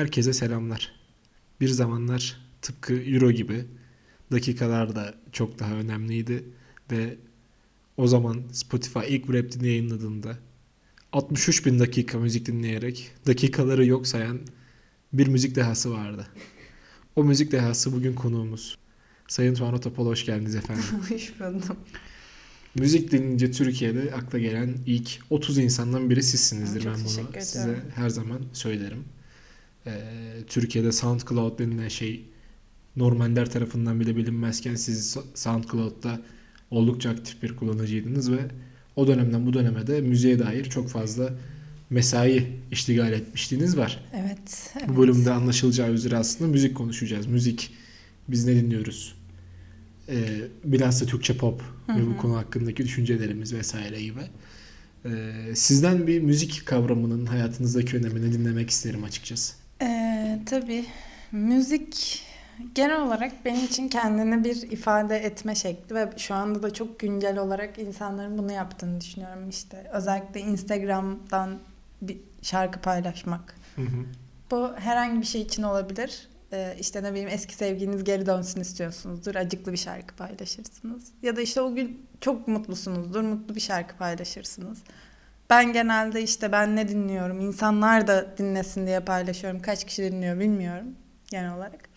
Herkese selamlar. Bir zamanlar tıpkı Euro gibi dakikalar da çok daha önemliydi ve o zaman Spotify ilk Rap yayınladığında 63 bin dakika müzik dinleyerek dakikaları yok sayan bir müzik dehası vardı. O müzik dehası bugün konuğumuz. Sayın Tuana Topal hoş geldiniz efendim. Hoş buldum. Müzik denince Türkiye'de akla gelen ilk 30 insandan biri sizsinizdir. Çok ben bunu size her zaman söylerim. Ee, Türkiye'de SoundCloud denilen şey normaller tarafından bile bilinmezken siz SoundCloud'da oldukça aktif bir kullanıcıydınız ve o dönemden bu döneme de müziğe dair çok fazla mesai iştigal etmişliğiniz var. Evet. evet. Bu bölümde anlaşılacağı üzere aslında müzik konuşacağız. Müzik, biz ne dinliyoruz? Ee, bilhassa Türkçe pop Hı ve bu konu hakkındaki düşüncelerimiz vesaire gibi. Ee, sizden bir müzik kavramının hayatınızdaki önemini dinlemek isterim açıkçası. Ee, tabii müzik genel olarak benim için kendini bir ifade etme şekli ve şu anda da çok güncel olarak insanların bunu yaptığını düşünüyorum işte. Özellikle Instagram'dan bir şarkı paylaşmak. Hı hı. Bu herhangi bir şey için olabilir. Ee, işte ne bileyim eski sevgiliniz geri dönsün istiyorsunuzdur. Acıklı bir şarkı paylaşırsınız. Ya da işte o gün çok mutlusunuzdur. Mutlu bir şarkı paylaşırsınız. Ben genelde işte ben ne dinliyorum, insanlar da dinlesin diye paylaşıyorum. Kaç kişi dinliyor bilmiyorum genel olarak.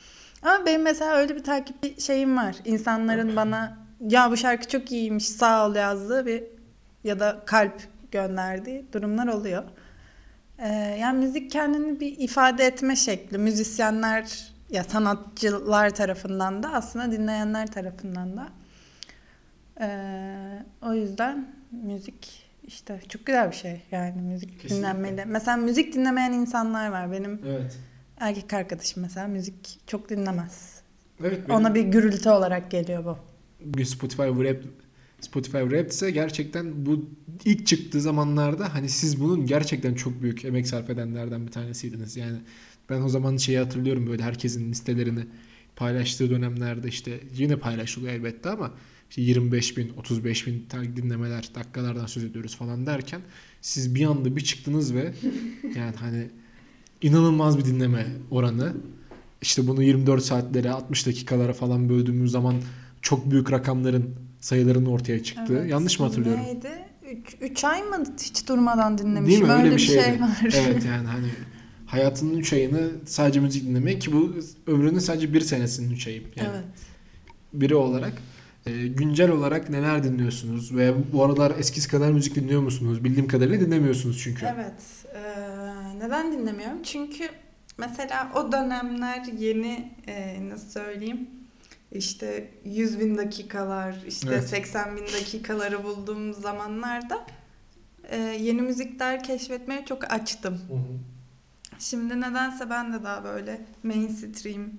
Ama benim mesela öyle bir takip şeyim var. İnsanların bana ya bu şarkı çok iyiymiş sağ ol yazdığı bir ya da kalp gönderdiği durumlar oluyor. Ee, yani müzik kendini bir ifade etme şekli. Müzisyenler ya sanatçılar tarafından da aslında dinleyenler tarafından da. Ee, o yüzden müzik işte çok güzel bir şey yani müzik Kesinlikle. dinlenmeli. Mesela müzik dinlemeyen insanlar var. Benim Evet. erkek arkadaşım mesela müzik çok dinlemez. Evet. benim Ona bir gürültü olarak geliyor bu. bugün Spotify Rap Spotify Rap ise gerçekten bu ilk çıktığı zamanlarda hani siz bunun gerçekten çok büyük emek sarf edenlerden bir tanesiydiniz. Yani ben o zaman şeyi hatırlıyorum böyle herkesin listelerini paylaştığı dönemlerde işte yine paylaşılıyor elbette ama işte 25 bin, 35 bin dinlemeler, dakikalardan söz ediyoruz falan derken siz bir anda bir çıktınız ve yani hani inanılmaz bir dinleme oranı. İşte bunu 24 saatlere, 60 dakikalara falan böldüğümüz zaman çok büyük rakamların sayıların ortaya çıktığı. Evet. Yanlış mı hatırlıyorum? Neydi? 3 ay mı hiç durmadan dinlemişim? Değil mi? Öyle, Öyle bir bir şey var. Evet yani hani hayatının 3 ayını sadece müzik dinlemek ki bu ömrünün sadece 1 senesinin 3 ayı. Yani Evet. biri olarak e, güncel olarak neler dinliyorsunuz ve bu aralar eskisi kadar müzik dinliyor musunuz? Bildiğim kadarıyla dinlemiyorsunuz çünkü. Evet. eee, neden dinlemiyorum? Çünkü mesela o dönemler yeni eee, nasıl söyleyeyim işte 100 bin dakikalar işte Evet. 80 bin dakikaları bulduğum zamanlarda eee, yeni müzikler keşfetmeye çok açtım. Hı hı. Şimdi nedense ben de daha böyle mainstream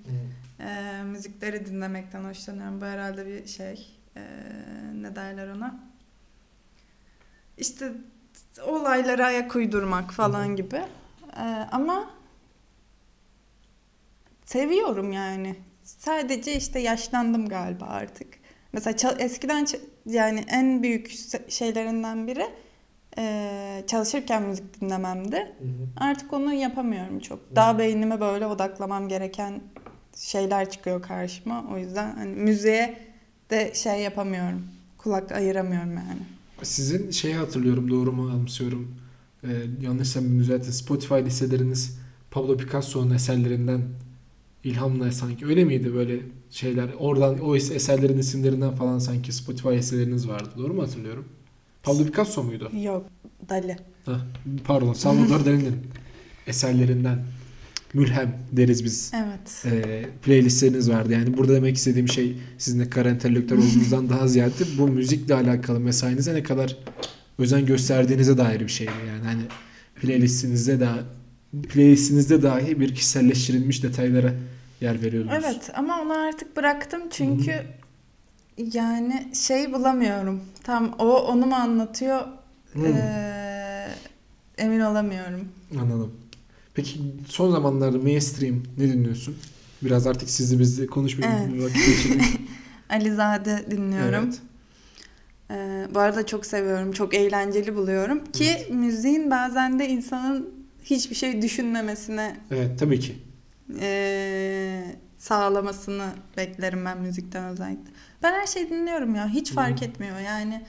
eee, müzikleri dinlemekten hoşlanıyorum. Bu herhalde bir şey eee, ne derler ona? İşte olaylara ayak uydurmak falan hı. gibi. Eee, ama seviyorum yani. Sadece işte yaşlandım galiba artık. Mesela eskiden yani en büyük şeylerinden biri eee, çalışırken müzik dinlememdi. Hı hı. Artık onu yapamıyorum çok. Daha beynime böyle odaklamam gereken şeyler çıkıyor karşıma. O yüzden hani müziğe de şey yapamıyorum. Kulak ayıramıyorum yani. Sizin şeyi hatırlıyorum doğru mu anımsıyorum. Ee, yanlışsam düzeltin. Spotify listeleriniz Pablo Picasso'nun eserlerinden ilhamla sanki öyle miydi böyle şeyler? Oradan o es- eserlerin isimlerinden falan sanki Spotify listeleriniz vardı. Doğru mu hatırlıyorum? Pablo Picasso muydu? Yok. Dali. Hah, pardon Salvador Dali'nin eserlerinden mülhem deriz biz. Evet. Ee, playlistleriniz vardı. Yani burada demek istediğim şey sizin ne kadar entelektüel olduğunuzdan daha ziyade bu müzikle alakalı mesainize ne kadar özen gösterdiğinize dair bir şey. Yani hani playlistinizde daha playlistinizde dahi bir kişiselleştirilmiş detaylara yer veriyordunuz. Evet ama onu artık bıraktım çünkü yani şey bulamıyorum. Tam o onu mu anlatıyor Hı. eee, emin olamıyorum. Anladım. Peki son zamanlarda mainstream ne dinliyorsun? Biraz artık sizle bizle konuşmayalım. Evet. Vakit geçirelim. Alizade dinliyorum. Evet. Ee, bu arada çok seviyorum. Çok eğlenceli buluyorum. Ki müziğin bazen de insanın hiçbir şey düşünmemesine Evet tabii ki. eee, sağlamasını beklerim ben müzikten özellikle. Ben her şeyi dinliyorum ya. Hiç fark Hı. etmiyor yani.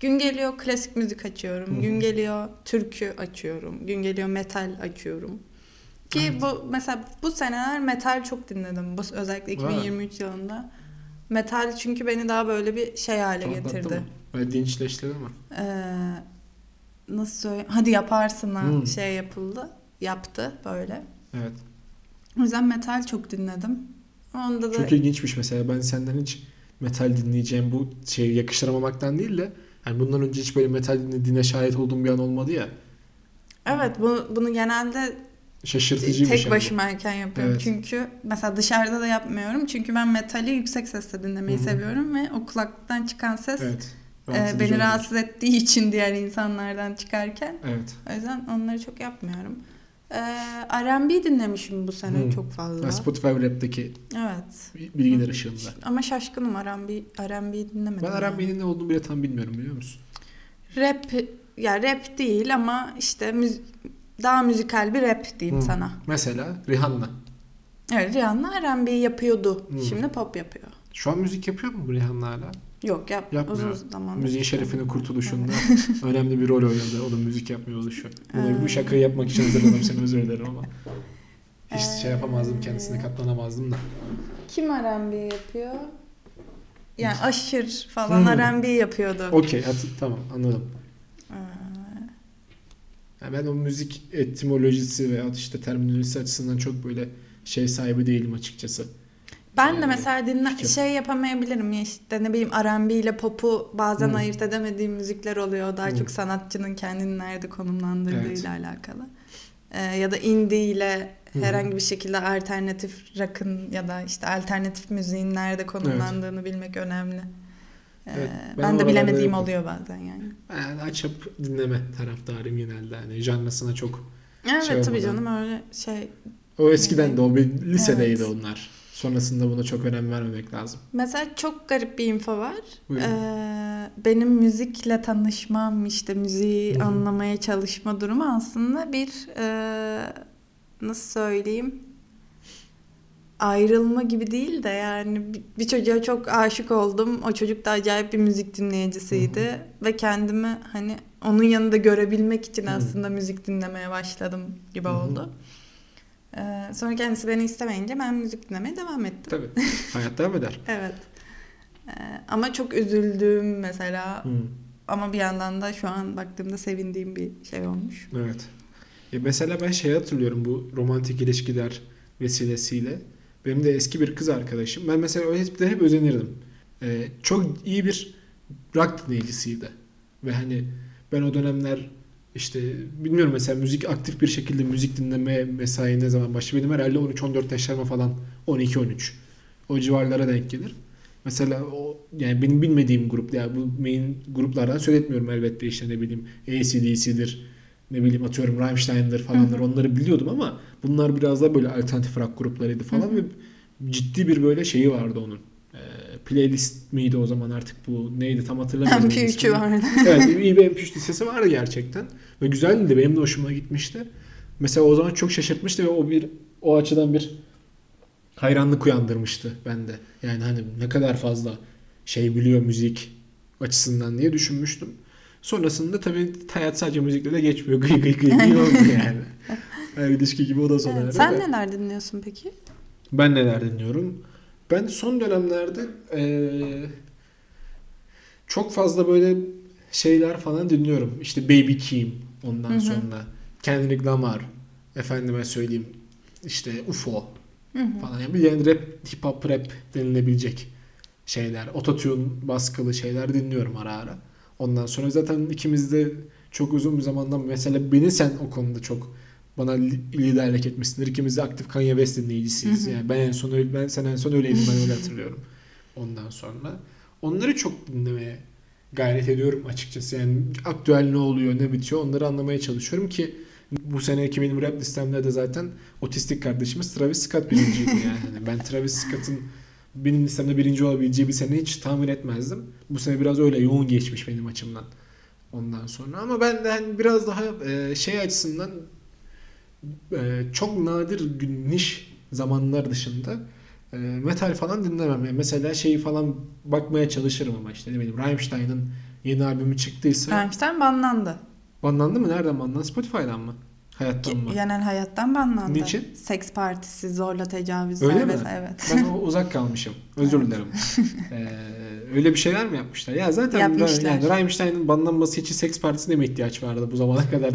Gün geliyor klasik müzik açıyorum. Hı. Gün geliyor türkü açıyorum. Gün geliyor metal açıyorum. Ki Evet. bu mesela bu seneler metal çok dinledim. Bu özellikle Vay. 2023 yılında. Metal çünkü beni daha böyle bir şey hale Rahatlattı getirdi. mı? Böyle dinçleştirdi mi? Ee, nasıl söyleyeyim? Hadi yaparsın ha Hmm. şey yapıldı. Yaptı böyle. Evet. O yüzden metal çok dinledim. Onda da Çok ilginçmiş mesela ben senden hiç metal dinleyeceğim bu şeyi yakıştıramamaktan değil de yani bundan önce hiç böyle metal dinlediğine şahit olduğum bir an olmadı ya. Evet bu, bunu genelde Şaşırtıcı bir tek şey. bu. başımayken yapıyorum. Evet. Çünkü mesela dışarıda da yapmıyorum. Çünkü ben metali yüksek sesle dinlemeyi Hı hı. seviyorum ve o kulaktan çıkan ses Evet. e, rahatsız beni olabilir. rahatsız ettiği için diğer insanlardan çıkarken Evet. o yüzden onları çok yapmıyorum. Ee, R&B dinlemişim bu sene Hı. çok fazla. Spotify Rap'teki Evet. bilgiler Hı. ışığında. Ama şaşkınım R&B, R&B dinlemedim. Ben yani. R&B'nin ne olduğunu bile tam bilmiyorum biliyor musun? Rap ya rap değil ama işte müz- daha müzikal bir rap diyeyim Hı. sana. Mesela Rihanna. Evet Rihanna R&B yapıyordu. Hı. Şimdi pop yapıyor. Şu an müzik yapıyor mu Rihanna hala? Yok yap Yapmıyor. uzun zaman. Müziğin şerefinin kurtuluşunda önemli bir rol oynadı. O da müzik yapmıyor oluşu. Bunu bu Ee. şakayı yapmak için hazırladım seni özür dilerim ama. Hiç Ee. şey yapamazdım kendisine katlanamazdım da. Kim R&B yapıyor? Yani aşır falan Hı. R&B yapıyordu. Okey tamam anladım. Ee, Yani ben o müzik etimolojisi veya işte terminolojisi açısından çok böyle şey sahibi değilim açıkçası. Ben de Ee, mesela dinle fikir. şey yapamayabilirim ya işte ne bileyim R&B ile pop'u bazen Hı. ayırt edemediğim müzikler oluyor. Daha Hı. çok sanatçının kendini nerede konumlandırdığıyla Evet. alakalı. Ee, ya da indie ile Hı. herhangi bir şekilde alternatif rock'ın ya da işte alternatif müziğin nerede konumlandığını bilmek önemli. Ee, Evet, ben ben, de bilemediğim yokum. oluyor bazen yani. Yani açıp dinleme taraftarıyım genelde. Hani janrasına çok Evet Şey tabii olmadan. canım öyle şey. o eskiden de o bir lisedeydi Evet. onlar. Sonrasında buna çok önem vermemek lazım. Mesela çok garip bir info var. Buyurun. Ee, benim müzikle tanışmam, işte müziği Hı hı. anlamaya çalışma durumu aslında bir e, nasıl söyleyeyim ayrılma gibi değil de yani bir- çocuğa çok aşık oldum. O çocuk da acayip bir müzik dinleyicisiydi ve kendimi hani onun yanında görebilmek için Hı. aslında müzik dinlemeye başladım gibi Hı hı. oldu. Ee, sonra kendisi beni istemeyince ben müzik dinlemeye devam ettim. Tabii. Hayat devam eder. Evet. Ee, ama çok üzüldüğüm mesela Hı. ama bir yandan da şu an baktığımda sevindiğim bir şey olmuş. Evet. Ya mesela ben şey hatırlıyorum bu romantik ilişkiler vesilesiyle. Benim de eski bir kız arkadaşım. Ben mesela o hep, hep özenirdim. Ee, çok iyi bir rock dinleyicisiydi. Ve hani ben o dönemler işte bilmiyorum mesela müzik aktif bir şekilde müzik dinleme mesai ne zaman başladı? Benim herhalde 13-14 yaşlarıma falan 12-13 o civarlara denk gelir. Mesela o yani benim bilmediğim grup yani bu main gruplardan söyletmiyorum elbette işte ne bileyim ACDC'dir ne bileyim atıyorum Rammstein'dir hı. onları biliyordum ama bunlar biraz daha böyle alternatif rock gruplarıydı falan Hı hı. ve ciddi bir böyle şeyi vardı onun. Playlist miydi o zaman artık bu neydi tam hatırlamıyorum. MP3'ü ismini. vardı. evet iyi bir MP3 listesi vardı gerçekten. Ve güzeldi benim de hoşuma gitmişti. Mesela o zaman çok şaşırtmıştı ve o bir o açıdan bir hayranlık uyandırmıştı bende. Yani hani ne kadar fazla şey biliyor müzik açısından diye düşünmüştüm. Sonrasında tabii hayat sadece müzikle de geçmiyor. Gıy gıy gıy gıy oldu yani. Her ilişki gibi o da sona Evet. Sen neler dinliyorsun peki? Ben neler dinliyorum? Ben son dönemlerde eee, çok fazla böyle şeyler falan dinliyorum. İşte Baby Keem ondan Hı hı. sonra Kendrick Lamar efendime söyleyeyim işte UFO Hı hı. falan. Yani bir yani rap, hip hop rap denilebilecek şeyler. Ototune baskılı şeyler dinliyorum ara ara. Ondan sonra zaten ikimiz de çok uzun bir zamandan mesela beni sen o konuda çok bana li- liderlik etmişsindir. İkimiz de aktif Kanye West dinleyicisiyiz. Hı hı. Yani ben en son öyle, ben sen en son öyleydin ben öyle hatırlıyorum. Ondan sonra onları çok dinlemeye gayret ediyorum açıkçası. Yani aktüel ne oluyor, ne bitiyor onları anlamaya çalışıyorum ki bu seneki benim rap listemde de zaten otistik kardeşimiz Travis Scott birinciydi yani. Hani ben Travis Scott'ın benim listemde birinci olabileceği bir sene hiç tahmin etmezdim. Bu sene biraz öyle yoğun geçmiş benim açımdan. Ondan sonra ama ben de hani biraz daha e, şey açısından çok nadir gün- niş zamanlar dışında e, metal falan dinlemem. Yani mesela şeyi falan bakmaya çalışırım ama işte ne bileyim Rammstein'ın yeni albümü çıktıysa Rammstein banlandı. banlandı mı? Nereden banlandı? Spotify'dan mı? Hayattan mı? Genel hayattan banlandı. Niçin? Seks partisi, zorla tecavüzler Öyle mi? Evet. Ben o- uzak kalmışım. Özür dilerim. Ee, öyle bir şeyler mi yapmışlar? Ya zaten Yapmışlar. yani Rammstein'ın banlanması için seks partisine mi ihtiyaç vardı bu zamana kadar?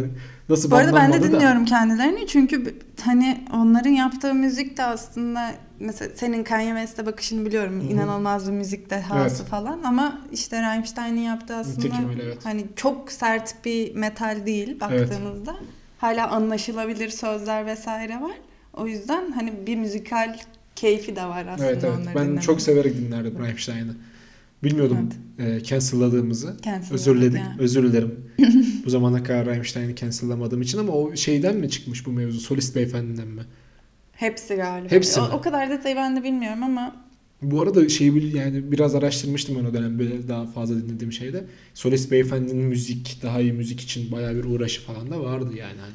Nasıl Bu arada ben de banlanmadı da? dinliyorum kendilerini çünkü hani onların yaptığı müzik de aslında mesela senin Kanye West'e bakışını biliyorum. Hı hı. İnanılmaz bir müzik dehası Evet. falan ama işte Rammstein'in yaptığı aslında öyle, evet. hani çok sert bir metal değil baktığımızda. Hala anlaşılabilir sözler vesaire var. O yüzden hani bir müzikal keyfi de var aslında Evet evet. onları Ben dinlemenin. çok severek dinlerdim Rammstein'ı. Bilmiyordum e, cancel'ladığımızı. Cancel Özür dilerim. yani. Özür dilerim. bu zamana kadar Rammstein'i cancel'lamadığım için ama o şeyden mi çıkmış bu mevzu? Solist beyefendiden mi? Hepsi galiba. Hepsi o, mi? o kadar detayı ben de bilmiyorum ama Bu arada şeyi yani biraz araştırmıştım ben o dönem böyle daha fazla dinlediğim şeyde. Solist beyefendinin müzik, daha iyi müzik için bayağı bir uğraşı falan da vardı yani hani.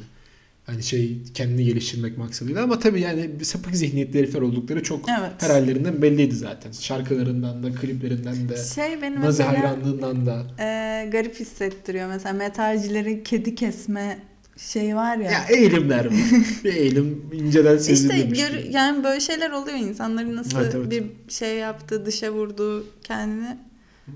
Hani şey kendini geliştirmek maksadıyla ama tabii yani sapık zihniyetli herifler oldukları çok Evet. her hallerinden belliydi zaten. Şarkılarından da, kliplerinden de, şey benim Nazi mesela hayranlığından da. e, garip hissettiriyor. Mesela metalcilerin kedi kesme şeyi var ya. Ya eğilimler var. bir eğilim inceden işte sezilirmiş. gör, gibi. yani böyle şeyler oluyor insanların nasıl Evet, evet. bir şey yaptığı, dışa vurduğu kendini.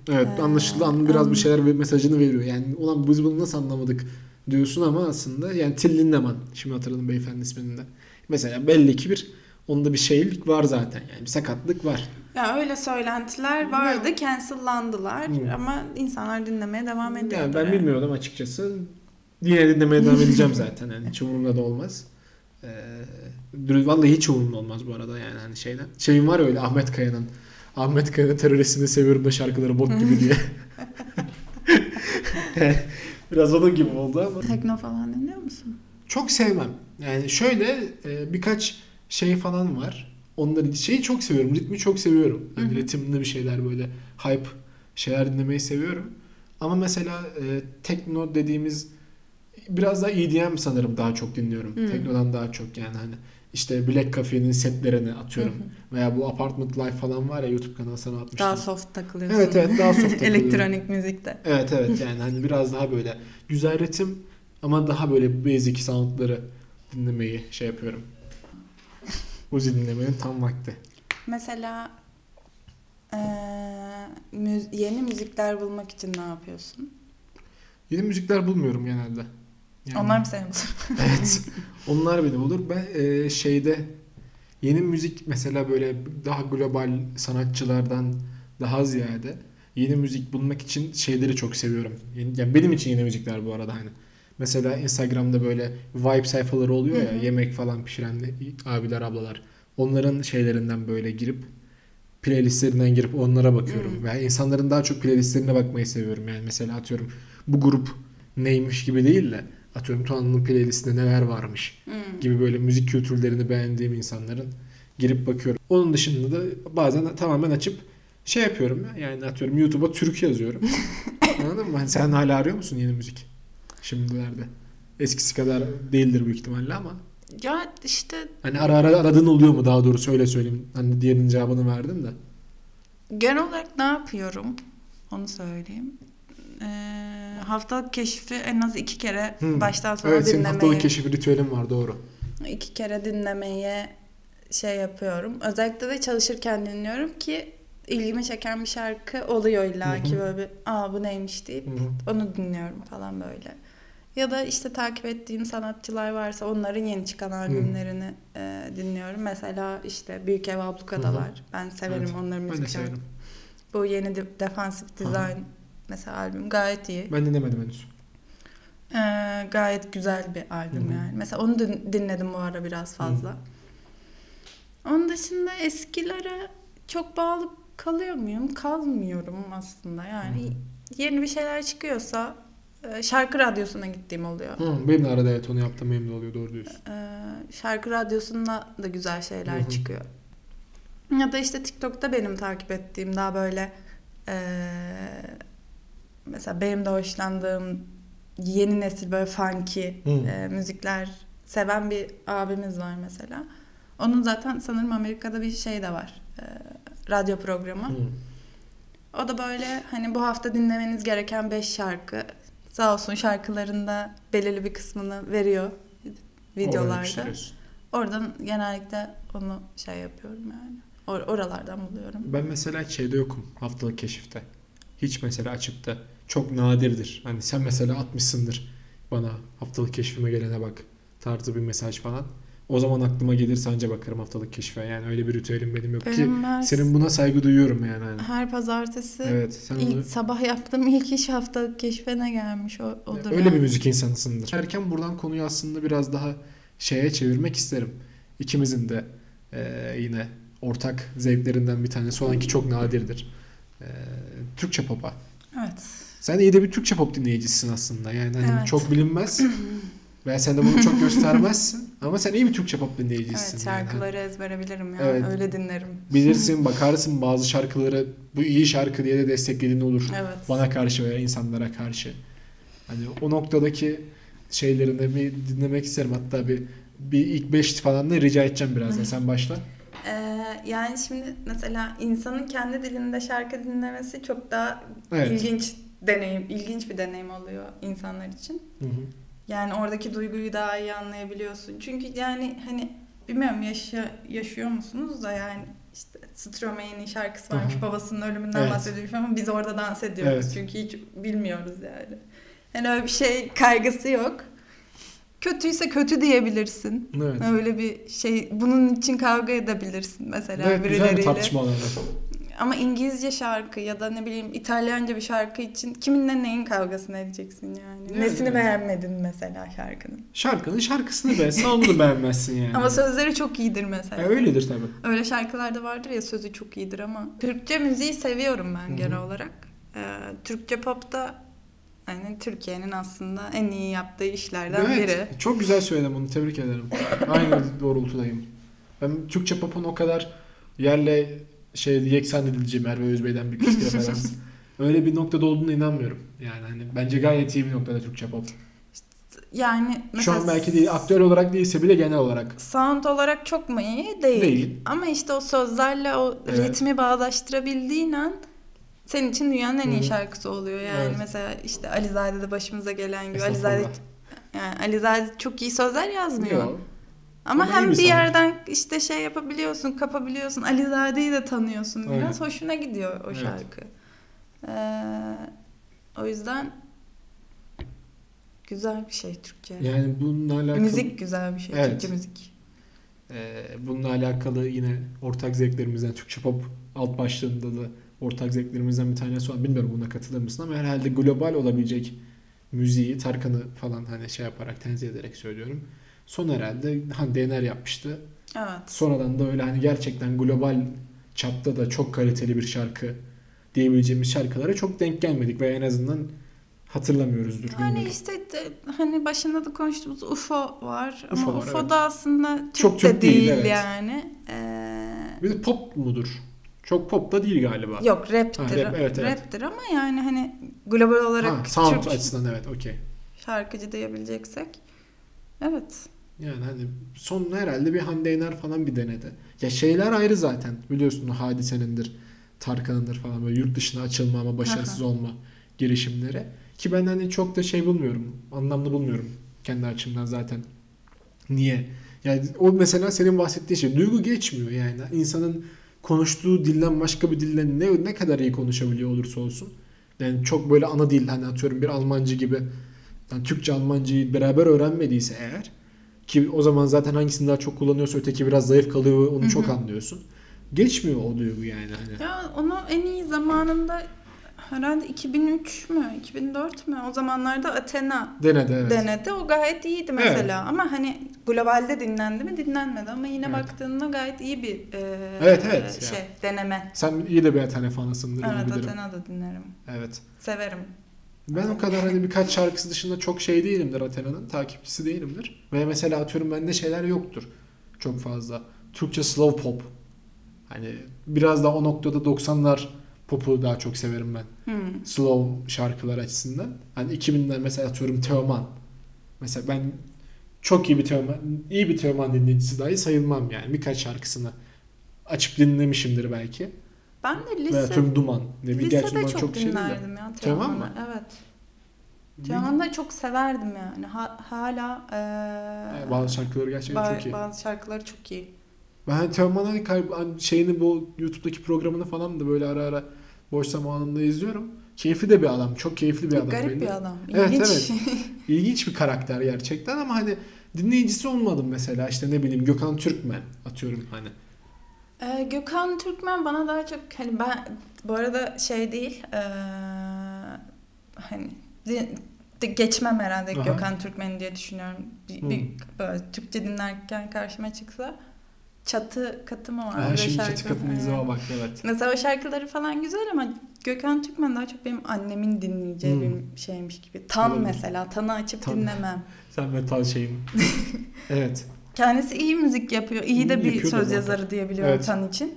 Evet Ee, anlaşıldı. Anlı biraz bir şeyler bir mesajını veriyor. Yani ulan biz bunu nasıl anlamadık diyorsun ama aslında yani Till Lindemann. Şimdi hatırladım beyefendi ismini de. Mesela belli ki bir onda bir şeylik var zaten. Yani bir sakatlık var. Ya öyle söylentiler vardı, cancellandılar Hı. ama insanlar dinlemeye devam ediyor. Yani ben bilmiyordum açıkçası. Yine dinlemeye devam edeceğim zaten. Yani hiç umurumda da olmaz. Ee, vallahi hiç umurumda olmaz bu arada yani hani şeyden. Şeyim var ya öyle Ahmet Kaya'nın. Ahmet Kaya'nın teröristini seviyorum da şarkıları bok gibi diye. Biraz onun gibi oldu ama. Tekno falan dinliyor musun? Çok sevmem. Yani şöyle e, birkaç şey falan var. Onları şeyi çok seviyorum. Ritmi çok seviyorum. Yani Hı hı. ritimli bir şeyler böyle hype şeyler dinlemeyi seviyorum. Ama mesela e, tekno dediğimiz biraz daha EDM sanırım daha çok dinliyorum. Hı. Teknodan daha çok yani hani işte Black Cafe'nin setlerini atıyorum. Hı Veya bu Apartment Life falan var ya YouTube kanalı sana atmıştım. Daha soft takılıyorsun. Evet evet daha soft takılıyorum. Elektronik müzikte. Evet evet yani hani biraz daha böyle güzel ritim ama daha böyle basic soundları dinlemeyi şey yapıyorum. Uzi dinlemenin tam vakti. Mesela eee, müz- yeni müzikler bulmak için ne yapıyorsun? Yeni müzikler bulmuyorum genelde. Yani- Onlar mı seni bulur? Evet. Onlar beni bulur. Ben e, şeyde yeni müzik mesela böyle daha global sanatçılardan daha ziyade yeni müzik bulmak için şeyleri çok seviyorum. Yeni- yani benim için yeni müzikler bu arada hani. Mesela Instagram'da böyle vibe sayfaları oluyor ya Hı hı. yemek falan pişiren abiler ablalar. Onların şeylerinden böyle girip playlistlerinden girip onlara bakıyorum. Hı. Ve insanların daha çok playlistlerine bakmayı seviyorum. Yani mesela atıyorum bu grup neymiş gibi değil de atıyorum Tuana'nın playlistinde neler varmış Hmm. gibi böyle müzik kültürlerini beğendiğim insanların girip bakıyorum. Onun dışında da bazen tamamen açıp şey yapıyorum ya yani atıyorum YouTube'a Türk yazıyorum. Anladın mı? Hani sen hala arıyor musun yeni müzik? Şimdilerde. Eskisi kadar değildir büyük ihtimalle ama. Ya işte Hani ara ara aradığın oluyor mu daha doğrusu öyle söyleyeyim. Hani diğerinin cevabını verdin de. genel olarak ne yapıyorum? Onu söyleyeyim. Eee haftalık keşfi en az iki kere Hmm. baştan sona Evet senin dinlemeyi, haftalık keşif ritüelin var doğru. iki kere dinlemeye şey yapıyorum. Özellikle de çalışırken dinliyorum ki ilgimi çeken bir şarkı oluyor illa ki böyle bir aa bu neymiş deyip Hı hı. onu dinliyorum falan böyle. Ya da işte takip ettiğim sanatçılar varsa onların yeni çıkan albümlerini e, dinliyorum. Mesela işte Büyük Ev Ablukadalar. Ben severim Evet, onların Ben de müzik şarkı. severim. Bu yeni de- Defensive Design mesela albüm gayet iyi. Ben dinlemedim henüz. Ee, gayet güzel bir albüm Hı hı. yani. Mesela onu din- dinledim bu ara biraz fazla. Onun dışında eskilere çok bağlı kalıyor muyum? Kalmıyorum aslında. Yani yeni bir şeyler çıkıyorsa e, şarkı radyosuna gittiğim oluyor. Hı, benim de arada evet onu yaptım benim de oluyor doğru diyorsun. Ee, şarkı radyosunda da güzel şeyler Hı hı. çıkıyor. Ya da işte TikTok'ta benim takip ettiğim daha böyle e, mesela benim de hoşlandığım yeni nesil böyle funky e, müzikler seven bir abimiz var mesela. Onun zaten sanırım Amerika'da bir şey de var. Ee, radyo programı. Hı. O da böyle hani bu hafta dinlemeniz gereken 5 şarkı. Sağ olsun şarkılarında belirli bir kısmını veriyor videolarda. Oradan genellikle onu şey yapıyorum yani. Or- oralardan buluyorum. Ben mesela şeyde yokum haftalık keşifte. Hiç mesela açıp da çok nadirdir. Hani sen mesela atmışsındır bana haftalık keşfime gelene bak tarzı bir mesaj falan. O zaman aklıma gelirse anca bakarım haftalık keşfe. Yani öyle bir ritüelim benim yok ki. Benim her, Senin buna saygı duyuyorum yani. Hani. her pazartesi Evet sen onu, ilk sabah yaptığım ilk iş haftalık keşfene gelmiş o, odur. öyle yani. bir müzik insanısındır. Erken buradan konuyu aslında biraz daha şeye çevirmek isterim. İkimizin de eee, yine ortak zevklerinden bir tanesi olan ki çok nadirdir. Eee, Türkçe pop'a. Evet. Sen iyi de bir Türkçe pop dinleyicisin aslında. Yani hani Evet. çok bilinmez. Ve sen de bunu çok göstermezsin. Ama sen iyi bir Türkçe pop dinleyicisin. Evet yani. şarkıları ezbere bilirim ya. Evet. Öyle dinlerim. Bilirsin, bakarsın bazı şarkıları bu iyi şarkı diye de desteklediğin olur. Evet. Bana karşı veya insanlara karşı. Hani o noktadaki şeylerini bir dinlemek isterim. Hatta bir bir ilk 5 falan da rica edeceğim birazdan. Sen başla. Ee, yani şimdi mesela insanın kendi dilinde şarkı dinlemesi çok daha Evet. ilginç deneyim, ilginç bir deneyim oluyor insanlar için. Hı hı. Yani oradaki duyguyu daha iyi anlayabiliyorsun. Çünkü yani hani bilmiyorum yaşa, yaşıyor musunuz da yani işte Stromae'nin şarkısı varmış. Aha. Babasının ölümünden Evet. bahsediyor ama biz orada dans ediyoruz. Evet. Çünkü hiç bilmiyoruz yani. Hani öyle bir şey kaygısı yok. Kötüyse kötü diyebilirsin. Evet. Öyle bir şey bunun için kavga edebilirsin mesela Evet, güzel bir birileriyle. tartışma. Ama İngilizce şarkı ya da ne bileyim İtalyanca bir şarkı için kiminle neyin kavgasını edeceksin yani. Yani Nesini evet. beğenmedin mesela şarkının. Şarkının şarkısını beğensen onu da beğenmezsin yani. Ama sözleri çok iyidir mesela. E, öyledir tabii. Öyle şarkılar da vardır ya sözü çok iyidir ama. Türkçe müziği seviyorum ben Hı hı. genel olarak. Ee, Türkçe pop da yani Türkiye'nin aslında en iyi yaptığı işlerden Evet, biri. çok güzel söyledin bunu. Tebrik ederim. Aynı doğrultudayım. Ben Türkçe pop'un o kadar yerle şey yeksan edileceğim Merve Özbey'den bir küçük referans. Öyle bir noktada olduğuna inanmıyorum. Yani hani bence gayet iyi bir noktada Türkçe pop. Yani Şu an belki değil, aktör olarak değilse bile genel olarak. Sound olarak çok mu iyi? Değil. Değil. Ama işte o sözlerle o Evet. ritmi bağdaştırabildiğin an senin için dünyanın en iyi şarkısı oluyor. Yani Evet. mesela işte Alizade'de başımıza gelen gibi Alizade yani Alizade çok iyi sözler yazmıyor. Yok. Ama, Ama hem bir sanat. yerden işte şey yapabiliyorsun, kapabiliyorsun. Alizade'yi de tanıyorsun Aynen. biraz. Hoşuna gidiyor o Evet. şarkı. Ee, o yüzden güzel bir şey Türkçe. Yani bununla alakalı... Müzik güzel bir şey. Evet. Türkçe müzik. Ee, bununla alakalı yine ortak zevklerimizden Türkçe pop alt başlığında da ortak zevklerimizden bir tanesi olan bilmiyorum buna katılır mısın ama herhalde global olabilecek müziği Tarkan'ı falan hani şey yaparak tenzih ederek söylüyorum. Son herhalde Hande Yener yapmıştı. Evet. Sonradan da öyle hani gerçekten global çapta da çok kaliteli bir şarkı diyebileceğimiz şarkılara çok denk gelmedik ve en azından hatırlamıyoruzdur. Yani bilmiyorum. işte de- hani başında da konuştuğumuz UFO var UFO ama var, UFO evet. da aslında Türk Çok de Türk değil, değil, evet. yani. Ee, Bir de pop mudur? Çok pop da değil galiba. yok raptir. Ha, rap, evet, evet. Raptir ama yani hani global olarak Ha, sound Türk açısından evet okey. şarkıcı diyebileceksek. Evet. Yani hani son herhalde bir Hande Yener falan bir denedi. Ya şeyler ayrı zaten. Biliyorsun hadisenindir, Tarkan'ındır falan böyle yurt dışına açılma ama başarısız olma girişimleri. Ki ben hani çok da şey bulmuyorum. Anlamlı bulmuyorum kendi açımdan zaten. Niye? Yani o mesela senin bahsettiğin şey duygu geçmiyor yani. İnsanın konuştuğu dilden başka bir dilden ne ne kadar iyi konuşabiliyor olursa olsun. Yani çok böyle ana dil hani atıyorum bir Almancı gibi yani Türkçe Almancayı beraber öğrenmediyse eğer ki o zaman zaten hangisini daha çok kullanıyorsa öteki biraz zayıf kalıyor onu Hı çok anlıyorsun. Geçmiyor o duygu yani hani. Ya onu en iyi zamanında herhalde 2003 mü 2004 mü o zamanlarda Athena Denedi evet. denedi. O gayet iyiydi mesela ama hani globalde dinlendi mi dinlenmedi ama yine Evet. baktığında gayet iyi bir e, Evet, evet. şey deneme. Sen iyi de bir Athena fanısındır Evet. Athena da dinlerim. Evet. Severim. Ben o kadar hani birkaç şarkısı dışında çok şey değilimdir Athena'nın. Takipçisi değilimdir. Ve mesela atıyorum bende şeyler yoktur. Çok fazla. Türkçe slow pop. Hani biraz da o noktada 90'lar popu daha çok severim ben. Hmm. Slow şarkılar açısından. Hani 2000'ler mesela atıyorum Teoman. Mesela ben çok iyi bir Teoman, iyi bir Teoman dinleyicisi dahi sayılmam yani. Birkaç şarkısını açıp dinlemişimdir belki. Ben de Veya lise, tüm Duman. Ne bir gerçi lisede Duman çok, çok şey dinlerdim ya Teoman mı? Evet. Teoman'ı da çok severdim yani. Ha- hala eee, Yani bazı şarkıları gerçekten ba- çok iyi. bazı şarkıları çok iyi. Ben Teoman'ın hani kay- hani şeyini bu YouTube'daki programını falan da böyle ara ara boş zamanında izliyorum. Keyifli de bir adam. Çok keyifli bir adam. Garip belli. bir adam. Evet, İlginç. İlginç bir karakter gerçekten ama hani dinleyicisi olmadım mesela. İşte ne bileyim Gökhan Türkmen atıyorum hani. Ee, Gökhan Türkmen bana daha çok hani ben bu arada şey değil eee, hani di- de- geçmem herhalde Aha. Gökhan Türkmen diye düşünüyorum. Bir, Hı. bir böyle Türkçe dinlerken karşıma çıksa çatı katı mı var? Öyle şimdi şarkı. çatı katın Evet. izleme bak evet. Mesela o şarkıları falan güzel ama Gökhan Türkmen daha çok benim annemin dinleyeceği Hmm. bir şeymiş gibi. Tan Olabilir. mesela. Tan'ı açıp Tan. dinlemem. Sen metal şeyin. evet. Kendisi iyi müzik yapıyor. İyi de bir söz zaten. yazarı diyebiliyorum Evet. Tan için.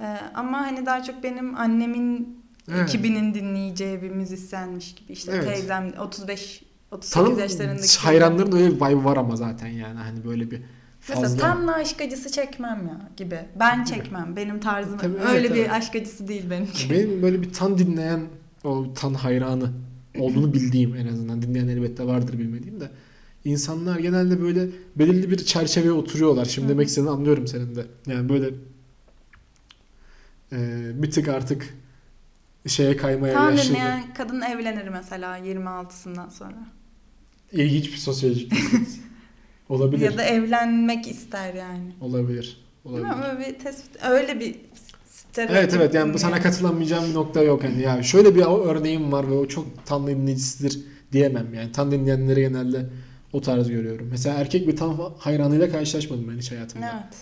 Ee, ama hani daha çok benim annemin Evet. 2000'in dinleyeceği bir müzisyenmiş gibi. İşte Evet. teyzem 35 38 Tanım yaşlarındaki. hayranların öyle bir vibe var ama zaten yani hani böyle bir fazla. Mesela Tan'la aşk acısı çekmem ya gibi. Ben çekmem. Benim tarzım Tabii, öyle evet, bir aşk acısı değil benimki. Benim böyle bir tan dinleyen, o tan hayranı olduğunu bildiğim en azından. Dinleyen elbette vardır bilmediğim de. İnsanlar genelde böyle belirli bir çerçeveye oturuyorlar. Şimdi Hı demek istediğini anlıyorum senin de. Yani böyle e, bir tık artık şeye kaymaya Tan yaşlı. dinleyen kadın evlenir mesela 26'sından sonra. İlginç bir sosyolojik. Olabilir. Ya da evlenmek ister yani. Olabilir. Değil Olabilir. mi? Öyle bir tespit, öyle bir. Evet evet yani bu sana katılamayacağım bir nokta yok hani ya şöyle bir örneğim var ve o çok tan dinleyicisidir diyemem yani tan dinleyenleri genelde o tarz görüyorum. Mesela erkek bir tan hayranıyla karşılaşmadım ben hiç hayatımda. Evet.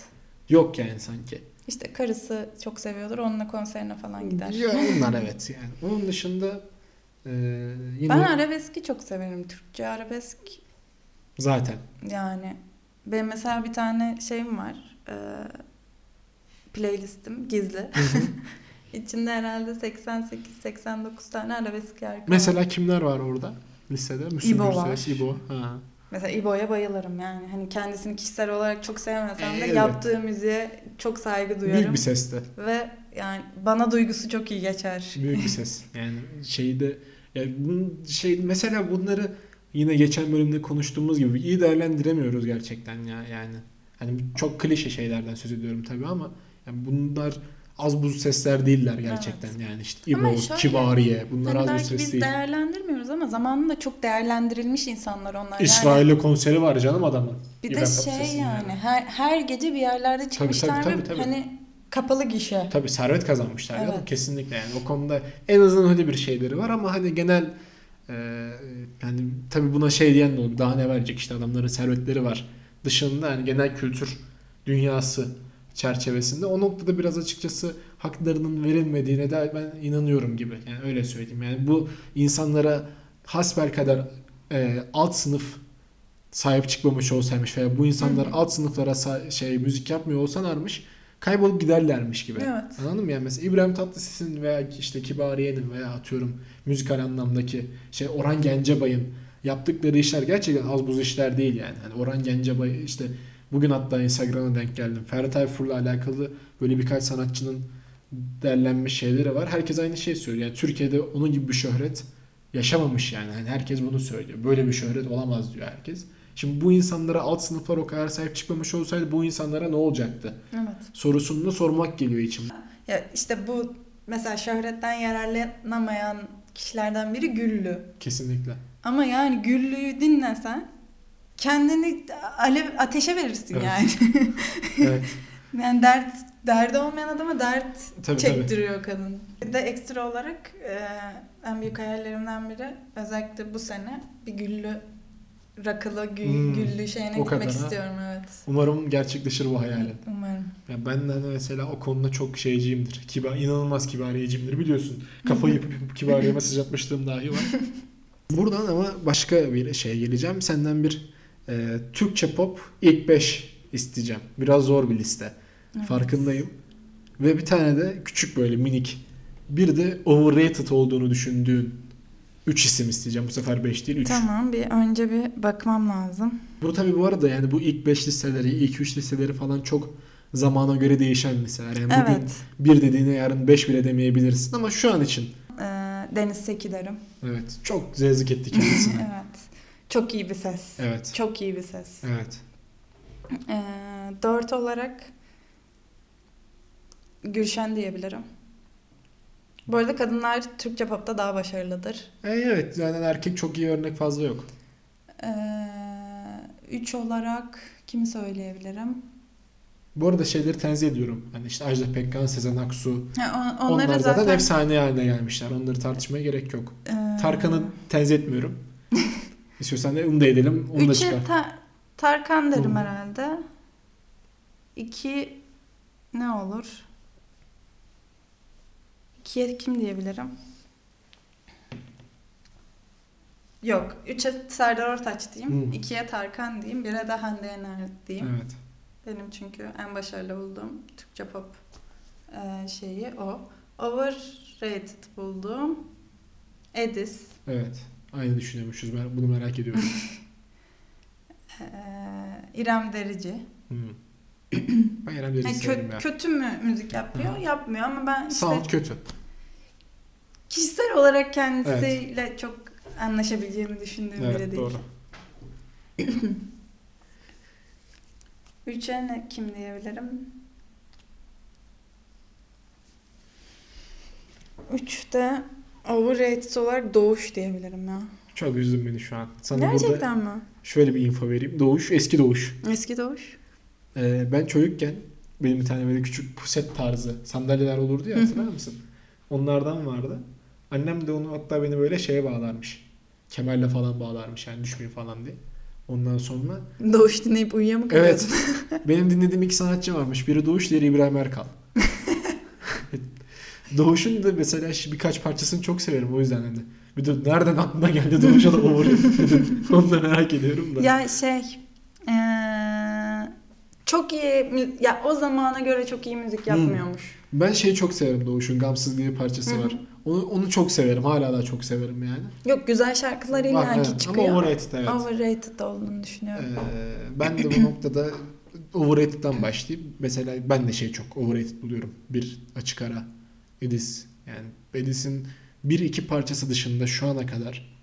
Yok yani sanki. İşte karısı çok seviyordur. Onunla konserine falan gider. Ya onlar evet yani. Onun dışında e, yine Ben arabeski çok severim. Türkçe arabesk zaten. yani. Benim mesela bir tane şeyim var. Ee, playlistim gizli. İçinde herhalde 88-89 tane arabesk şarkı var. Mesela kimler var orada listede? Müslüm İbo Gürses, var. İbo. Ha. Mesela İbo'ya bayılırım yani. Hani kendisini kişisel olarak çok sevmesem de Evet. yaptığı müziğe çok saygı duyarım. Büyük bir seste. Ve yani bana duygusu çok iyi geçer. Büyük bir ses. Yani şeyde yani bunun şey mesela bunları yine geçen bölümde konuştuğumuz gibi iyi değerlendiremiyoruz gerçekten ya yani. Hani çok klişe şeylerden söz ediyorum tabii ama yani bunlar az buz sesler değiller gerçekten yani işte İbo, şöyle, Kibariye bunlar Hani az buz ses biz değil. değerlendirmiyoruz ama zamanında çok değerlendirilmiş insanlar onlar. Yani İsrail'e konseri var canım adamın. bir de İbrahim şey Tatlıses'in yani her, her gece bir yerlerde çıkmışlar tabii, ve tabii. hani kapalı gişe. Tabii servet kazanmışlar Evet. canım kesinlikle yani o konuda en azından öyle bir şeyleri var ama hani genel e, yani tabii buna şey diyen de olur daha ne verecek işte adamların servetleri var dışında yani genel kültür dünyası çerçevesinde o noktada biraz açıkçası haklarının verilmediğine de ben inanıyorum gibi yani öyle söyleyeyim yani bu insanlara hasbelkader e, alt sınıf sahip çıkmamış olsaymış veya bu insanlar alt sınıflara sa- şey müzik yapmıyor olsalarmış kaybolup giderlermiş gibi. Evet. Anladın mı? Yani mesela İbrahim Tatlıses'in veya işte Kibariye'nin veya atıyorum müzikal anlamdaki şey Orhan Gencebay'ın yaptıkları işler gerçekten az buz işler değil yani. Hani Orhan Gencebay işte bugün hatta Instagram'a denk geldim. Ferdi Tayfur'la alakalı böyle birkaç sanatçının derlenmiş şeyleri var. Herkes aynı şeyi söylüyor. Yani Türkiye'de onun gibi bir şöhret yaşamamış yani. Hani herkes bunu söylüyor. Böyle bir şöhret olamaz diyor herkes. Şimdi bu insanlara alt sınıflar o kadar sahip çıkmamış olsaydı bu insanlara ne olacaktı? Evet. Sorusunu da sormak geliyor içimde. Ya işte bu mesela şöhretten yararlanamayan kişilerden biri Güllü. Kesinlikle. Ama yani Güllü'yü dinlesen kendini alev ateşe verirsin Evet. yani. Evet. yani dert derdi olmayan adama dert Tabii, çektiriyor kadın. Bir de ekstra olarak e, en büyük hayallerimden biri özellikle bu sene bir Güllü rakılı gü, Hmm, güllü şeyine gitmek kadar istiyorum evet. Umarım gerçekleşir bu hayalin. Umarım. Ya ben de mesela o konuda çok şeyciyimdir. Kibar, inanılmaz kibariyeciyimdir biliyorsun. Kafayı yapıp kibariye mesaj atmışlığım dahi var. Buradan ama başka bir şeye geleceğim. Senden bir e, Türkçe pop ilk 5 isteyeceğim. Biraz zor bir liste. Evet. Farkındayım. Ve bir tane de küçük böyle minik bir de overrated olduğunu düşündüğün 3 isim isteyeceğim. Bu sefer 5 değil 3. Tamam bir önce bir bakmam lazım. Bu tabii bu arada yani bu ilk 5 listeleri, ilk 3 listeleri falan çok zamana göre değişen listeler. Yani bugün Evet. bir dediğine yarın 5 bile demeyebilirsin ama şu an için Ee, Deniz Seki derim. evet çok zevzlik etti kendisini. Evet. Çok iyi bir ses. evet. Çok iyi bir ses. Evet. Ee, dört olarak Gülşen diyebilirim. Bu arada kadınlar Türkçe popta daha başarılıdır. E, evet zaten erkek çok iyi örnek fazla yok. Ee, üç olarak kimi söyleyebilirim? Bu arada şeyleri tenzih ediyorum. Hani işte Ajda Pekkan, Sezen Aksu. Ha, on- Onlar zaten, zaten, efsane haline gelmişler. Onları tartışmaya gerek yok. Ee, Tarkan'ı tenzih etmiyorum. İstiyorsan da onu da edelim. Onu da Üçe çıkar. Ta- Tarkan derim Hı. herhalde. İki ne olur? İkiye kim diyebilirim? Yok. Üçe Serdar Ortaç diyeyim. Hı. İkiye Tarkan diyeyim. Bire de Hande Yener diyeyim. Evet. Benim çünkü en başarılı bulduğum Türkçe pop e, şeyi o. Overrated bulduğum Edis. Evet. Aynı düşünüyormuşuz. Ben bunu merak ediyorum. e, İrem Derici. Hmm. ben İrem Derici'yi Yani severim kö- ya. kötü mü müzik yapıyor? Hı. Yapmıyor ama ben işte Sound kötü. kişisel olarak kendisiyle çok anlaşabileceğimi düşündüğüm biri Evet değil. doğru. Üçe ne kim diyebilirim? Üçte overrated olarak Doğuş diyebilirim ya. Çok üzdün beni şu an. Sana Gerçekten mi? şöyle bir info vereyim. Doğuş, eski Doğuş. Eski Doğuş. Ee, ben çocukken benim bir tane böyle küçük puset tarzı sandalyeler olurdu ya hatırlar mısın? Onlardan vardı. Annem de onu hatta beni böyle şeye bağlarmış. Kemerle falan bağlarmış yani düşmeyin falan diye. Ondan sonra Doğuş dinleyip uyuya mı Evet. benim dinlediğim iki sanatçı varmış. Biri Doğuş, diğeri İbrahim Erkal. Doğuş'un da mesela birkaç parçasını çok severim o yüzden hani. Bir de nereden aklıma geldi Doğuş'a da overrated. Onu da merak ediyorum da. ya şey eee, çok iyi ya o zamana göre çok iyi müzik yapmıyormuş. Ben şeyi çok severim Doğuş'un Gamsız diye parçası Hı hı. var. Onu, onu çok severim. Hala da çok severim yani. Yok güzel şarkıları Var, illa ki evet. çıkıyor. Ama overrated evet. Overrated olduğunu düşünüyorum. Ee, ben de bu noktada overrated'dan başlayayım. Mesela ben de şey çok overrated buluyorum. Bir açık ara. Edis. Yani Edis'in bir iki parçası dışında şu ana kadar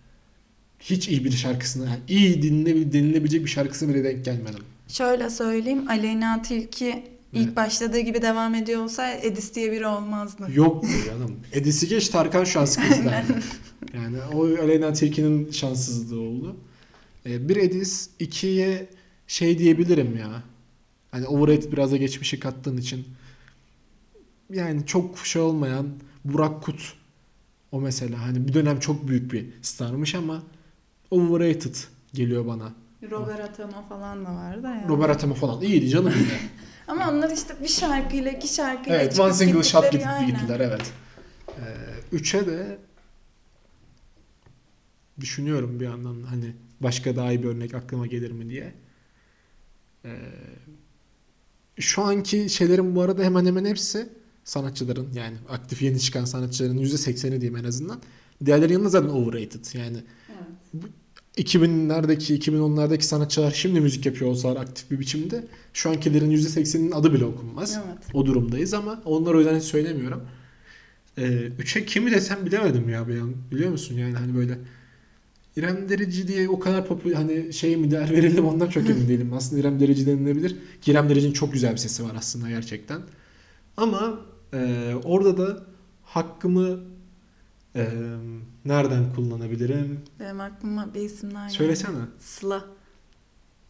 hiç iyi bir şarkısına, yani iyi dinle, denilebilecek bir şarkısı bile denk gelmedim. Şöyle söyleyeyim. Aleyna Tilki ilk Evet. başladığı gibi devam ediyor olsa Edis diye biri olmazdı. Yok canım. Edis'i geç Tarkan şu an sıkıntıda. yani o Aleyna Tilki'nin şanssızlığı oldu. Ee, bir Edis, ikiye şey diyebilirim ya. Hani overrated biraz da geçmişi kattığın için. Yani çok şey olmayan Burak Kut. O mesela hani bir dönem çok büyük bir starmış ama overrated geliyor bana. Robert Atama falan da vardı ya. Robert Atama falan iyiydi canım. Ama onlar işte bir şarkıyla iki şarkıyla evet one single shot gidip aynen. gittiler evet. Ee, üçe de düşünüyorum bir yandan hani başka daha iyi bir örnek aklıma gelir mi diye. Ee, şu anki şeylerin bu arada hemen hemen hepsi sanatçıların yani aktif yeni çıkan sanatçıların %80'i diyeyim en azından. Diğerlerinin yanında zaten overrated. Yani Evet. 2000'lerdeki, 2010'lardaki sanatçılar şimdi müzik yapıyor olsalar aktif bir biçimde şu ankilerin %80'inin adı bile okunmaz. Evet. O durumdayız ama onları o yüzden hiç söylemiyorum. Ee, üçe kimi desem bilemedim ya bir an. Biliyor musun yani hani böyle İrem Derici diye o kadar popüler hani şey mi değer verildim ondan çok emin değilim. Aslında İrem Derici denilebilir. Ki İrem Derici'nin çok güzel bir sesi var aslında gerçekten. Ama e, orada da hakkımı e, nereden kullanabilirim? Benim aklıma bir isim daha geldi. Söylesene. Sıla.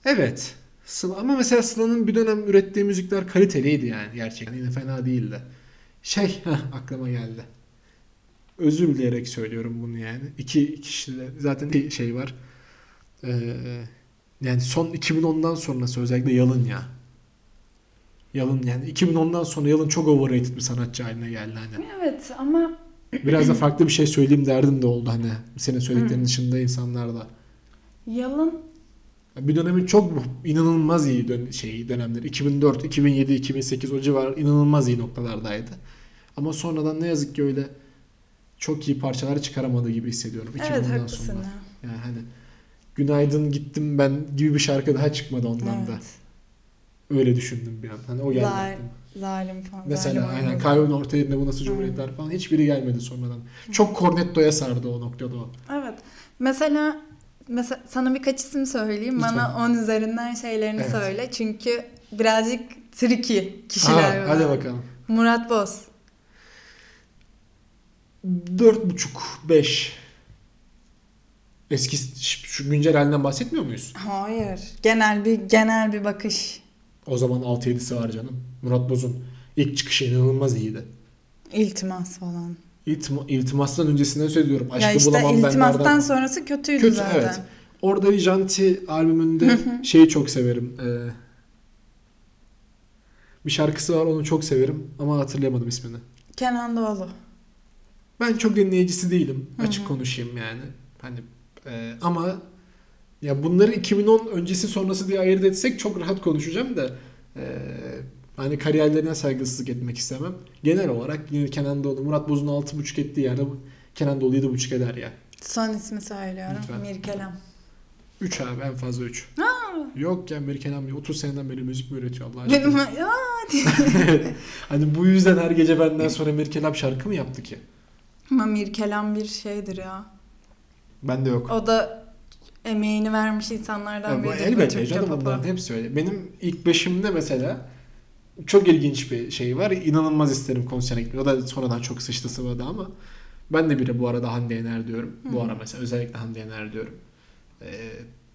Evet. Sıla ama mesela Sıla'nın bir dönem ürettiği müzikler kaliteliydi yani gerçekten. Yine fena değildi. Şey heh, aklıma geldi. Özür dileyerek söylüyorum bunu yani. İki kişide zaten bir şey var. Ee, yani son 2010'dan sonrası özellikle Yalın ya. Yalın yani 2010'dan sonra Yalın çok overrated bir sanatçı haline geldi hani. Evet ama Biraz da farklı bir şey söyleyeyim derdim de oldu hani. Senin söylediklerinin dışında insanlar da. Yalın Bir dönemin çok inanılmaz iyi dön şey dönemleri. 2004, 2007, 2008 o civar inanılmaz iyi noktalardaydı. Ama sonradan ne yazık ki öyle çok iyi parçalar çıkaramadı gibi hissediyorum. Evet 2010'dan haklısın sonra. ya. Yani hani Günaydın gittim ben gibi bir şarkı daha çıkmadı ondan da. Öyle düşündüm bir an. Hani o geldi. Aklıma. Zalim falan. Mesela zalim aynen. Kalbin orta yerinde bu nasıl cumhuriyetler falan hiçbiri gelmedi sonradan. Çok Cornetto'ya sardı o noktada o. Evet. Mesela mesela sana birkaç isim söyleyeyim. Lütfen. Bana 10 üzerinden şeylerini Evet. söyle. Çünkü birazcık tricky Ha, kişiler. hadi bunlar. bakalım. Murat Boz. Dört buçuk, beş. Eski şu güncel halinden bahsetmiyor muyuz? Hayır. Genel bir genel bir bakış. O zaman 6-7'si var canım. Murat Boz'un ilk çıkışı inanılmaz iyiydi. İltimas falan. İltima, iltimastan öncesinden söylüyorum. Aşkı ya işte bulamam iltimastan benlerden. sonrası kötüydü Kötü zaten. evet. Orada bir Janti albümünde şeyi çok severim. Ee, bir şarkısı var onu çok severim ama hatırlayamadım ismini. Kenan Doğulu. Ben çok dinleyicisi değilim. Açık konuşayım yani. Hani e, ama ya bunları 2010 öncesi sonrası diye ayırt etsek çok rahat konuşacağım da e, hani kariyerlerine saygısızlık etmek istemem. Genel olarak yine Kenan Doğulu, Murat Boz'un 6.5 ettiği yerde Kenan Doğulu 7.5 eder ya. Son ismi söylüyorum. Lütfen. Mirkelam. 3 abi en fazla 3. Yok ya abi 30 seneden beri müzik mi üretiyor Allah aşkına? Benim hani bu yüzden her gece benden sonra Mirkelab şarkı mı yaptı ki? ama Mirkelam bir şeydir ya. Bende yok. O da emeğini vermiş insanlardan biri. elbette canım bunların hepsi öyle. Benim ilk beşimde mesela çok ilginç bir şey var. İnanılmaz isterim konserine gitmeyi. O da sonradan çok sıçtı sıvadı ama ben de biri bu arada Hande Yener diyorum. Bu Hı. ara mesela özellikle Hande Yener diyorum. Ee,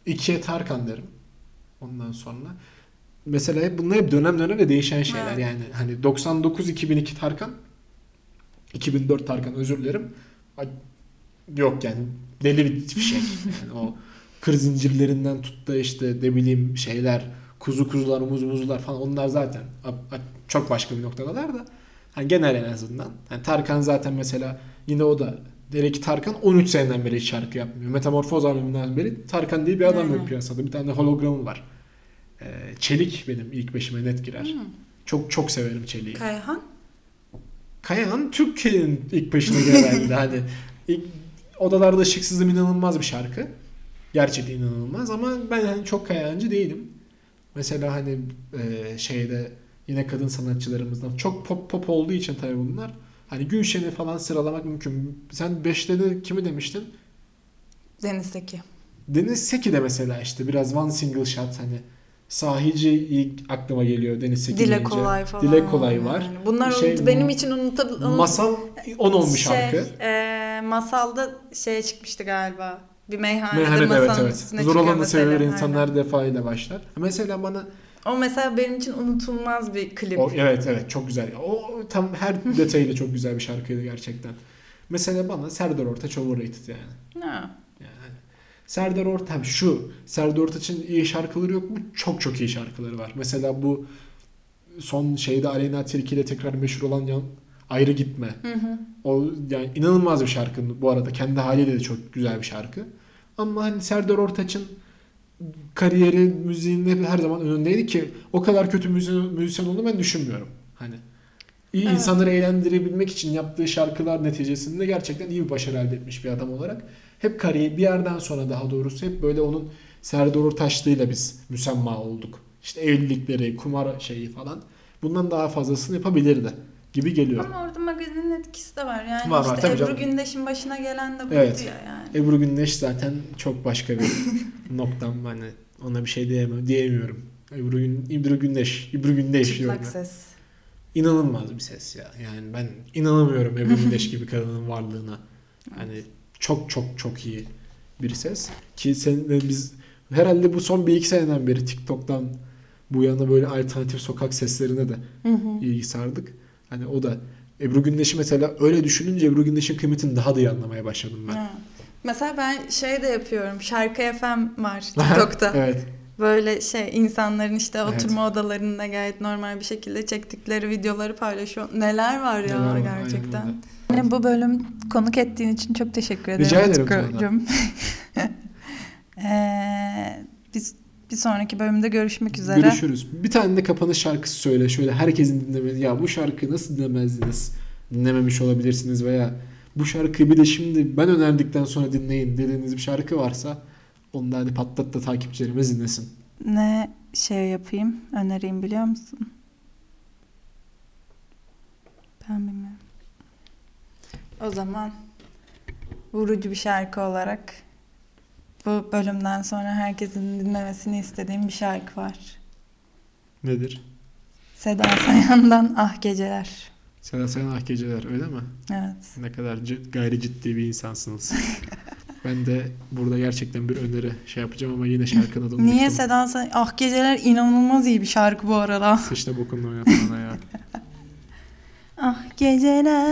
ikiye Tarkan derim. Ondan sonra mesela hep bunlar hep dönem dönem de değişen şeyler. Evet. Yani hani 99-2002 Tarkan 2004 Tarkan özür dilerim. Ay, Yok yani deli bir fişek. Yani o kır zincirlerinden tut da işte ne bileyim şeyler kuzu kuzular muz muzlar falan onlar zaten çok başka bir noktadalar da hani genel en azından. Yani Tarkan zaten mesela yine o da Deli ki Tarkan 13 seneden beri hiç şarkı yapmıyor. Metamorfoz albümünden beri Tarkan diye bir adam yok piyasada. Bir tane hologramı var. Ee, Çelik benim ilk beşime net girer. Hı. Çok çok severim Çelik'i. Kayhan. Kayahan Türkiye'nin ilk başına gelen hani ilk, Odalarda Işıksızım inanılmaz bir şarkı. Gerçekten inanılmaz ama ben hani çok Kayahancı değilim. Mesela hani e, şeyde yine kadın sanatçılarımızdan çok pop pop olduğu için tabii bunlar. Hani Gülşen'i falan sıralamak mümkün. Sen 5'te de kimi demiştin? Deniz Seki. Deniz Seki de mesela işte biraz one single shot hani sahici ilk aklıma geliyor Deniz Seki Dile deyince. kolay falan. Dile kolay var. Yani bunlar Şey, benim için unutabilir. Masal 10 olmuş şey, şarkı. e, masalda şeye çıkmıştı galiba. Bir meyhanede Meyhanede evet masanın evet. üstüne Zor olanı Aynen. insanlar defa ile başlar. Mesela bana O mesela benim için unutulmaz bir klip. o, evet evet çok güzel. O tam her detayıyla çok güzel bir şarkıydı gerçekten. Mesela bana Serdar Ortaç overrated yani. Ha. Yani Serdar Ortaç şu Serdar Ortaç'ın iyi şarkıları yok mu? Çok çok iyi şarkıları var. Mesela bu son şeyde Aleyna Tilki ile tekrar meşhur olan yan Ayrı Gitme. Hı hı. O yani inanılmaz bir şarkı bu arada. Kendi haliyle de çok güzel bir şarkı. Ama hani Serdar Ortaç'ın kariyeri, müziğin hep her zaman önündeydi ki o kadar kötü müzisyen, müzisyen olduğunu ben düşünmüyorum. Hani iyi Evet. insanları eğlendirebilmek için yaptığı şarkılar neticesinde gerçekten iyi bir başarı elde etmiş bir adam olarak. Hep kariyer bir yerden sonra daha doğrusu hep böyle onun Serdar Ortaçlığıyla biz müsemma olduk. İşte evlilikleri, kumar şeyi falan. Bundan daha fazlasını yapabilirdi gibi geliyor. Ama orada magazinin etkisi de var. Yani Var, işte Ebru canım. Gündeş'in başına gelen de buydu Evet. ya yani. Ebru Gündeş zaten çok başka bir noktam hani ona bir şey diyemem diyemiyorum. Ebru, Gün, Ebru Gündeş, Ebru Gündeş. Çıplak ses. İnanılmaz bir ses ya. Yani ben inanamıyorum Ebru Gündeş gibi kadının varlığına. Hani çok çok çok iyi bir ses. Ki seninle biz herhalde bu son bir iki seneden beri TikTok'tan bu yana böyle alternatif sokak seslerine de Hı hı. ilgi sardık. Hani o da Ebru Gündeş'i mesela öyle düşününce Ebru Gündeş'in kıymetini daha da iyi anlamaya başladım ben. Ha. Mesela ben şey de yapıyorum. Şarkı FM var TikTok'ta. evet. Böyle şey insanların işte Evet. oturma odalarında gayet normal bir şekilde çektikleri videoları paylaşıyor. Neler var ya Neler var, gerçekten. Yine bu bölüm konuk ettiğin için çok teşekkür ederim. Rica ederim. Ee, biz bir sonraki bölümde görüşmek üzere. Görüşürüz. Bir tane de kapanış şarkısı söyle. Şöyle herkesin dinlemesi. Ya bu şarkıyı nasıl dinlemezdiniz? Dinlememiş olabilirsiniz veya bu şarkıyı bir de şimdi ben önerdikten sonra dinleyin dediğiniz bir şarkı varsa onu da hadi patlat da takipçilerimiz dinlesin. Ne şey yapayım, önereyim biliyor musun? Ben bilmiyorum. O zaman vurucu bir şarkı olarak bu bölümden sonra herkesin dinlemesini istediğim bir şarkı var. Nedir? Seda Sayan'dan Ah Geceler. Seda Sayan Ah Geceler öyle mi? Evet. Ne kadar gayri ciddi bir insansınız. ben de burada gerçekten bir öneri şey yapacağım ama yine şarkının adını Niye. Seda Sayan? Ah Geceler inanılmaz iyi bir şarkı bu arada. Sıçta bokunla oynatmana ya. Ah Geceler